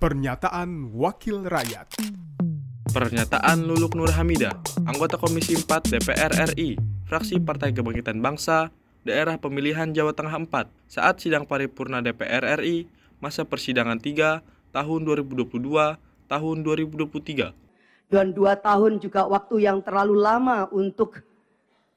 Pernyataan Wakil Rakyat Pernyataan Luluk Nur Hamida, anggota Komisi 4 DPR RI, fraksi Partai Kebangkitan Bangsa, daerah pemilihan Jawa Tengah 4, saat sidang paripurna DPR RI, masa persidangan 3, tahun 2022, tahun 2023. dan dua tahun juga waktu yang terlalu lama untuk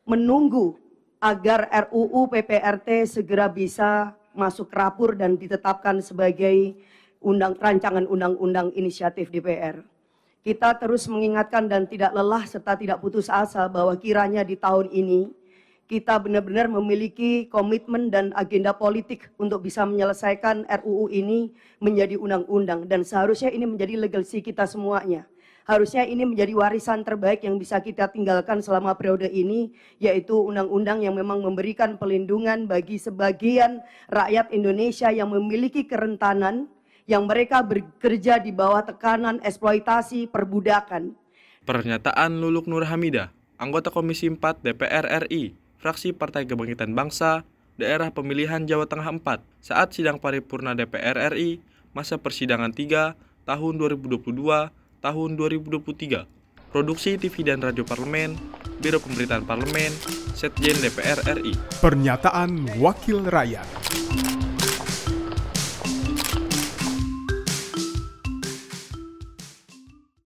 menunggu agar RUU PPRT segera bisa masuk rapur dan ditetapkan sebagai undang rancangan undang-undang inisiatif DPR. Kita terus mengingatkan dan tidak lelah serta tidak putus asa bahwa kiranya di tahun ini kita benar-benar memiliki komitmen dan agenda politik untuk bisa menyelesaikan RUU ini menjadi undang-undang dan seharusnya ini menjadi legacy kita semuanya. Harusnya ini menjadi warisan terbaik yang bisa kita tinggalkan selama periode ini, yaitu undang-undang yang memang memberikan pelindungan bagi sebagian rakyat Indonesia yang memiliki kerentanan, yang mereka bekerja di bawah tekanan eksploitasi perbudakan. Pernyataan Luluk Nur Hamida, anggota Komisi 4 DPR RI, fraksi Partai Kebangkitan Bangsa, daerah pemilihan Jawa Tengah 4, saat sidang paripurna DPR RI, masa persidangan 3, tahun 2022, tahun 2023. Produksi TV dan Radio Parlemen, Biro Pemberitaan Parlemen, Setjen DPR RI. Pernyataan Wakil Rakyat